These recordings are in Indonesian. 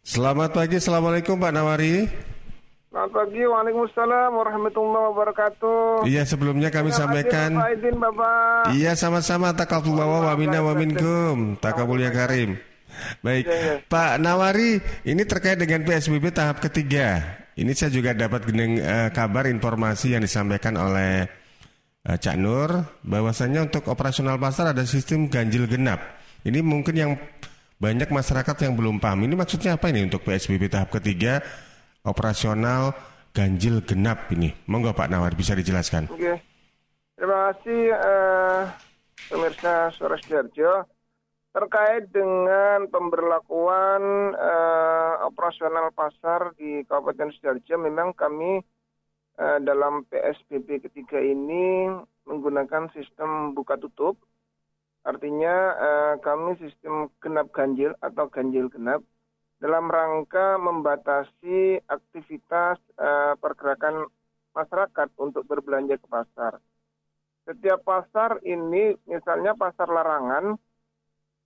Selamat pagi, Assalamualaikum Pak Nawari. Selamat pagi, Waalaikumsalam warahmatullahi wabarakatuh. Iya, sebelumnya kami Terima sampaikan. Pak Aidin, Bapak. Iya, sama-sama. Takabullah wa minna wa minkum. Takabul ya karim. Baik, iya. Pak Nawari, ini terkait dengan PSBB tahap ketiga. Ini saya juga dapat geneng, eh, kabar informasi yang disampaikan oleh eh, Cak Nur bahwasanya untuk operasional pasar ada sistem ganjil genap. Ini mungkin yang banyak masyarakat yang belum paham. Ini maksudnya apa ini untuk PSBB tahap ketiga operasional ganjil genap ini? Monggo Pak Nawari bisa dijelaskan. Oke. Terima kasih eh, pemirsa Suara Sidoarjo terkait dengan pemberlakuan eh, operasional pasar di Kabupaten Sidoarjo memang kami eh, dalam PSBB ketiga ini menggunakan sistem buka tutup artinya eh, kami sistem genap ganjil atau ganjil genap dalam rangka membatasi aktivitas eh, pergerakan masyarakat untuk berbelanja ke pasar. Setiap pasar ini, misalnya pasar larangan,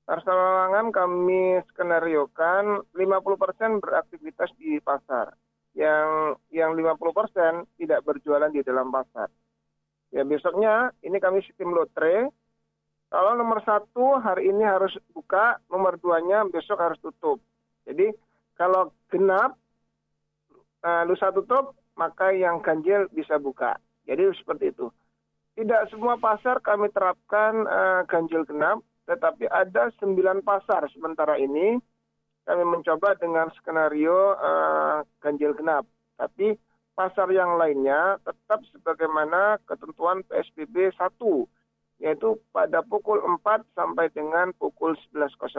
pasar larangan kami skenariokan 50% beraktivitas di pasar. Yang yang 50% tidak berjualan di dalam pasar. Ya besoknya ini kami sistem lotre. Kalau nomor satu hari ini harus buka, nomor duanya besok harus tutup. Jadi kalau genap eh, lusa tutup, maka yang ganjil bisa buka. Jadi seperti itu. Tidak semua pasar kami terapkan eh, ganjil genap, tetapi ada sembilan pasar sementara ini kami mencoba dengan skenario eh, ganjil genap. Tapi pasar yang lainnya tetap sebagaimana ketentuan PSBB 1 yaitu pada pukul 4 sampai dengan pukul 11.00.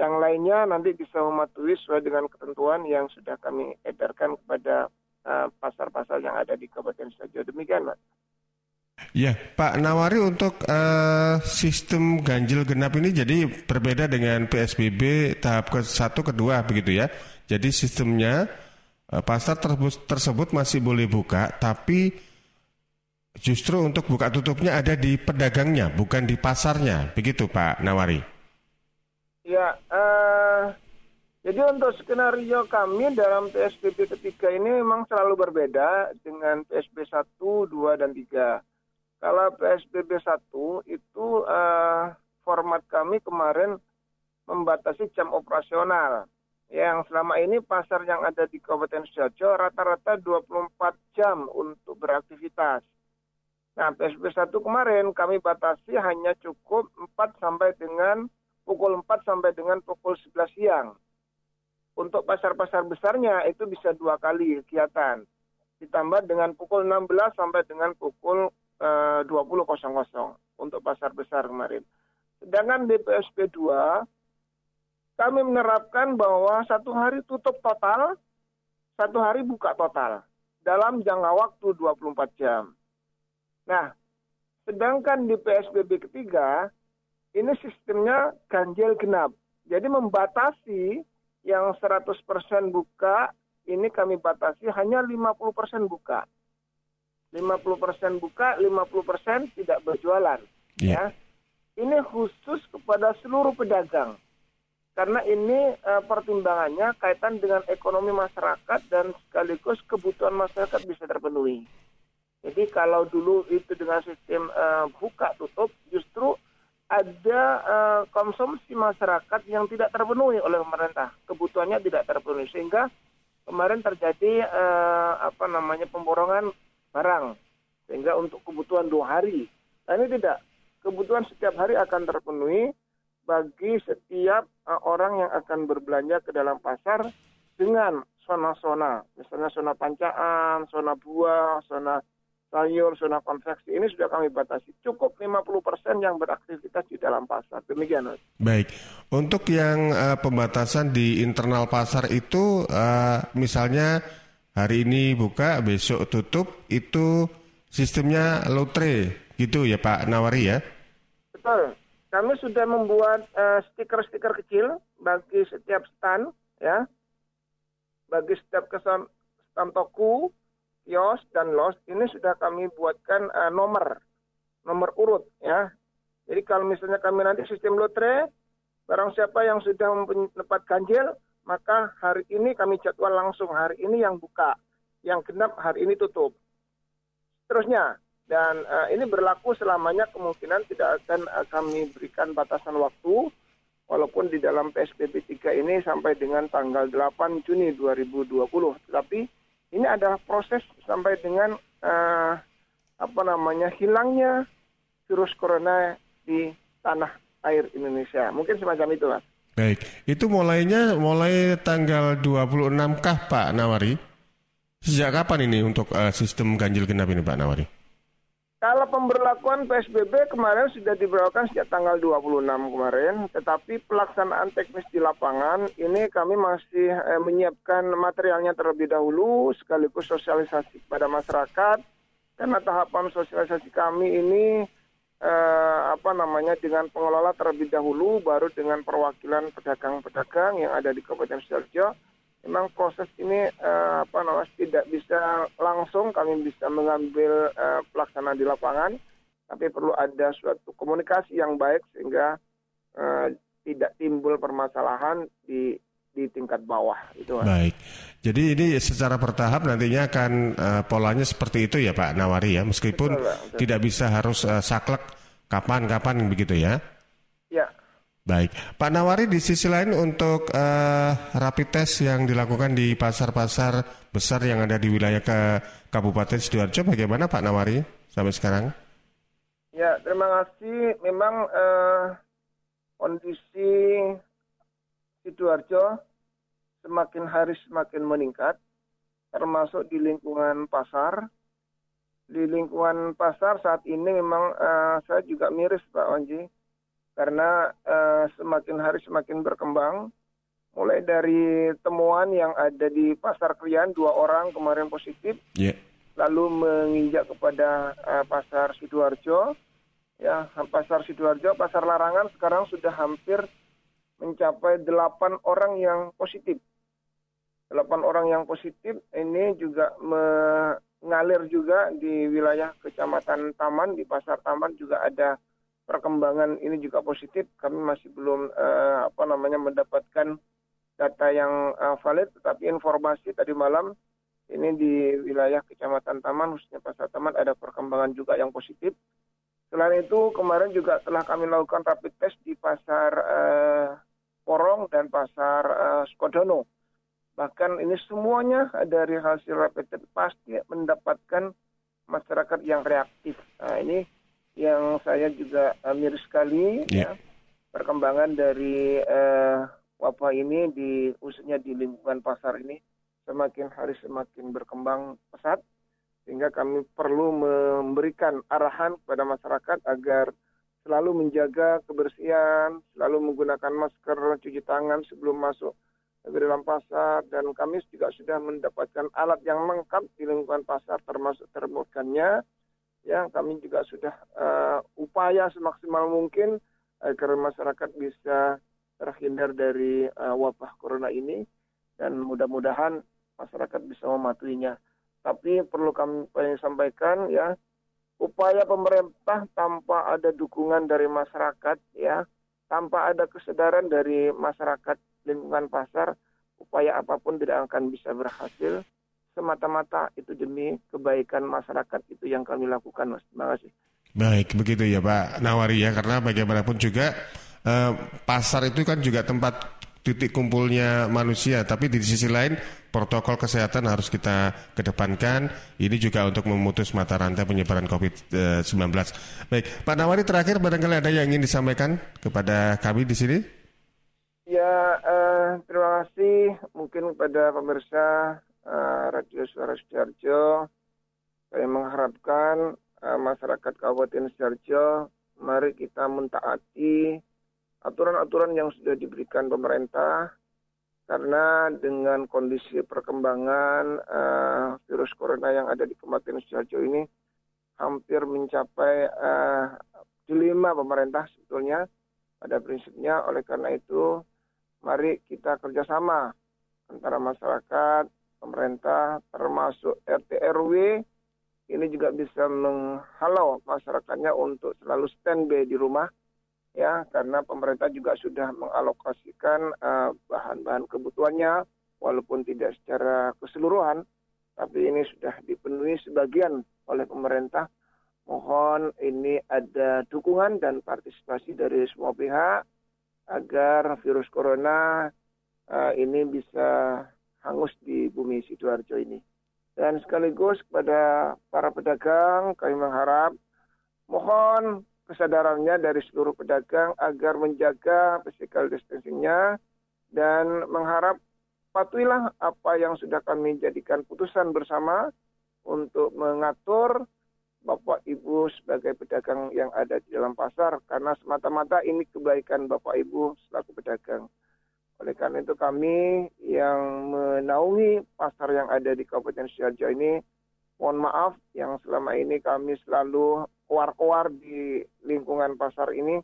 Yang lainnya nanti bisa mematuhi sesuai dengan ketentuan yang sudah kami edarkan kepada eh, pasar-pasar yang ada di Kabupaten Sidoarjo. Demikian, Mas. Ya, Pak Nawari untuk eh, sistem ganjil genap ini jadi berbeda dengan PSBB tahap ke satu kedua begitu ya. Jadi sistemnya eh, pasar tersebut, tersebut masih boleh buka, tapi justru untuk buka tutupnya ada di pedagangnya, bukan di pasarnya, begitu Pak Nawari. Ya, eh, jadi untuk skenario kami dalam PSBB ketiga ini memang selalu berbeda dengan PSBB 1, 2, dan 3. Kalau PSBB 1 itu eh, format kami kemarin membatasi jam operasional. Yang selama ini pasar yang ada di Kabupaten Sidoarjo rata-rata 24 jam untuk beraktivitas. Nah, PSBB 1 kemarin kami batasi hanya cukup 4 sampai dengan pukul 4 sampai dengan pukul 11 siang. Untuk pasar-pasar besarnya itu bisa dua kali kegiatan. Ditambah dengan pukul 16 sampai dengan pukul eh, 20.00 untuk pasar besar kemarin. Sedangkan di PSB 2, kami menerapkan bahwa satu hari tutup total, satu hari buka total dalam jangka waktu 24 jam. Nah, sedangkan di PSBB ketiga, ini sistemnya ganjil genap. Jadi membatasi yang 100% buka, ini kami batasi hanya 50% buka. 50% buka, 50% tidak berjualan. Iya. Ya. Ini khusus kepada seluruh pedagang. Karena ini eh, pertimbangannya kaitan dengan ekonomi masyarakat dan sekaligus kebutuhan masyarakat bisa terpenuhi. Jadi kalau dulu itu dengan sistem eh, buka tutup, justru ada eh, konsumsi masyarakat yang tidak terpenuhi oleh pemerintah, kebutuhannya tidak terpenuhi. Sehingga kemarin terjadi eh, apa namanya pemborongan barang. Sehingga untuk kebutuhan dua hari. Nah ini tidak, kebutuhan setiap hari akan terpenuhi bagi setiap eh, orang yang akan berbelanja ke dalam pasar dengan zona-zona, misalnya zona pancaan, zona buah, zona sayur, zona konveksi ini sudah kami batasi. Cukup 50% yang beraktivitas di dalam pasar. Demikian, Mas. Baik, untuk yang eh, pembatasan di internal pasar itu eh, misalnya hari ini buka, besok tutup, itu sistemnya lotre gitu ya Pak Nawari ya? Betul. Kami sudah membuat eh, stiker-stiker kecil bagi setiap stand, ya, bagi setiap kesan stand toko, kios dan los ini sudah kami buatkan eh, nomor, nomor urut, ya. Jadi kalau misalnya kami nanti sistem lotre, barang siapa yang sudah mendapat ganjil, maka hari ini kami jadwal langsung hari ini yang buka, yang genap hari ini tutup. Terusnya, dan uh, ini berlaku selamanya kemungkinan tidak akan uh, kami berikan batasan waktu, walaupun di dalam PSBB 3 ini sampai dengan tanggal 8 Juni 2020. Tetapi ini adalah proses sampai dengan uh, apa namanya hilangnya virus corona di tanah air Indonesia. Mungkin semacam itu, Mas. Baik, itu mulainya mulai tanggal 26 kah Pak Nawari? Sejak kapan ini untuk uh, sistem ganjil genap ini Pak Nawari? Kalau pemberlakuan PSBB kemarin sudah diberlakukan sejak tanggal 26 kemarin, tetapi pelaksanaan teknis di lapangan ini kami masih eh, menyiapkan materialnya terlebih dahulu sekaligus sosialisasi kepada masyarakat karena tahapan sosialisasi kami ini eh, apa namanya dengan pengelola terlebih dahulu baru dengan perwakilan pedagang-pedagang yang ada di Kabupaten Sidoarjo. Memang proses ini eh, apa namanya tidak bisa langsung kami bisa mengambil eh, pelaksanaan di lapangan, tapi perlu ada suatu komunikasi yang baik sehingga eh, tidak timbul permasalahan di di tingkat bawah itu. Baik. Jadi ini secara bertahap nantinya akan uh, polanya seperti itu ya Pak Nawari ya, meskipun betul, betul. tidak bisa harus uh, saklek kapan-kapan begitu. Ya. Baik, Pak Nawari di sisi lain untuk uh, rapid test yang dilakukan di pasar-pasar besar yang ada di wilayah ke Kabupaten Sidoarjo, bagaimana Pak Nawari sampai sekarang? Ya, terima kasih. Memang uh, kondisi Sidoarjo semakin hari semakin meningkat, termasuk di lingkungan pasar. Di lingkungan pasar saat ini memang uh, saya juga miris Pak Wanji, karena uh, semakin hari semakin berkembang. Mulai dari temuan yang ada di pasar Krian, dua orang kemarin positif, yeah. lalu menginjak kepada uh, pasar Sidoarjo, ya pasar Sidoarjo, pasar Larangan sekarang sudah hampir mencapai delapan orang yang positif. Delapan orang yang positif ini juga mengalir juga di wilayah Kecamatan Taman, di Pasar Taman juga ada perkembangan ini juga positif. Kami masih belum uh, apa namanya mendapatkan data yang uh, valid, tetapi informasi tadi malam ini di wilayah Kecamatan Taman, khususnya Pasar Taman ada perkembangan juga yang positif. Selain itu kemarin juga telah kami lakukan rapid test di pasar uh, Porong dan pasar uh, Skodono. Bahkan ini semuanya dari hasil rapid test pasti mendapatkan masyarakat yang reaktif. Nah, ini yang saya juga uh, miris sekali yeah. ya perkembangan dari uh, wabah ini di khususnya di lingkungan pasar ini semakin hari semakin berkembang pesat sehingga kami perlu memberikan arahan kepada masyarakat agar selalu menjaga kebersihan, selalu menggunakan masker, cuci tangan sebelum masuk ke dalam pasar dan kami juga sudah mendapatkan alat yang lengkap di lingkungan pasar termasuk termogannya. Ya, kami juga sudah uh, upaya semaksimal mungkin agar masyarakat bisa terhindar dari uh, wabah corona ini dan mudah-mudahan masyarakat bisa mematuhinya. Tapi perlu kami sampaikan ya, upaya pemerintah tanpa ada dukungan dari masyarakat ya tanpa ada kesadaran dari masyarakat lingkungan pasar upaya apa pun tidak akan bisa berhasil semata-mata itu demi kebaikan masyarakat itu yang kami lakukan mas terima kasih baik begitu ya Pak Nawari ya karena bagaimanapun juga eh, pasar itu kan juga tempat titik kumpulnya manusia, tapi di sisi lain protokol kesehatan harus kita kedepankan. Ini juga untuk memutus mata rantai penyebaran COVID-19. Baik, Pak Nawari terakhir barangkali ada yang ingin disampaikan kepada kami di sini? Ya, eh, terima kasih mungkin kepada pemirsa eh, Radio Suara Sidoarjo. Saya mengharapkan eh, masyarakat Kabupaten Sidoarjo, mari kita mentaati aturan-aturan yang sudah diberikan pemerintah karena dengan kondisi perkembangan uh, virus corona yang ada di Kabupaten Sidoarjo ini hampir mencapai uh, dilema pemerintah sebetulnya pada prinsipnya oleh karena itu mari kita kerjasama antara masyarakat, pemerintah, termasuk RT RW ini juga bisa menghalau masyarakatnya untuk selalu standby di rumah ya karena pemerintah juga sudah mengalokasikan uh, bahan-bahan kebutuhannya walaupun tidak secara keseluruhan tapi ini sudah dipenuhi sebagian oleh pemerintah. Mohon ini ada dukungan dan partisipasi dari semua pihak agar virus corona uh, ini bisa hangus di bumi Sidoarjo ini. Dan sekaligus kepada para pedagang kami mengharap mohon kesadarannya dari seluruh pedagang agar menjaga physical distancingnya dan mengharap patuhilah apa yang sudah kami jadikan putusan bersama untuk mengatur Bapak Ibu sebagai pedagang yang ada di dalam pasar karena semata-mata ini kebaikan Bapak Ibu selaku pedagang. Oleh karena itu kami yang menaungi pasar yang ada di Kabupaten Sidoarjo ini mohon maaf yang selama ini kami selalu keluar-keluar di lingkungan pasar ini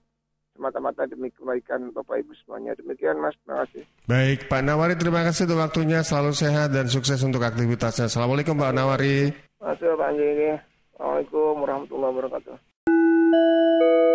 semata-mata demi kebaikan Bapak Ibu semuanya. Demikian Mas, terima kasih. Baik, Pak Nawari terima kasih untuk waktunya. Selalu sehat dan sukses untuk aktivitasnya. Assalamualaikum Pak Nawari. Kasih Pak Anjing. Assalamualaikum warahmatullahi wabarakatuh.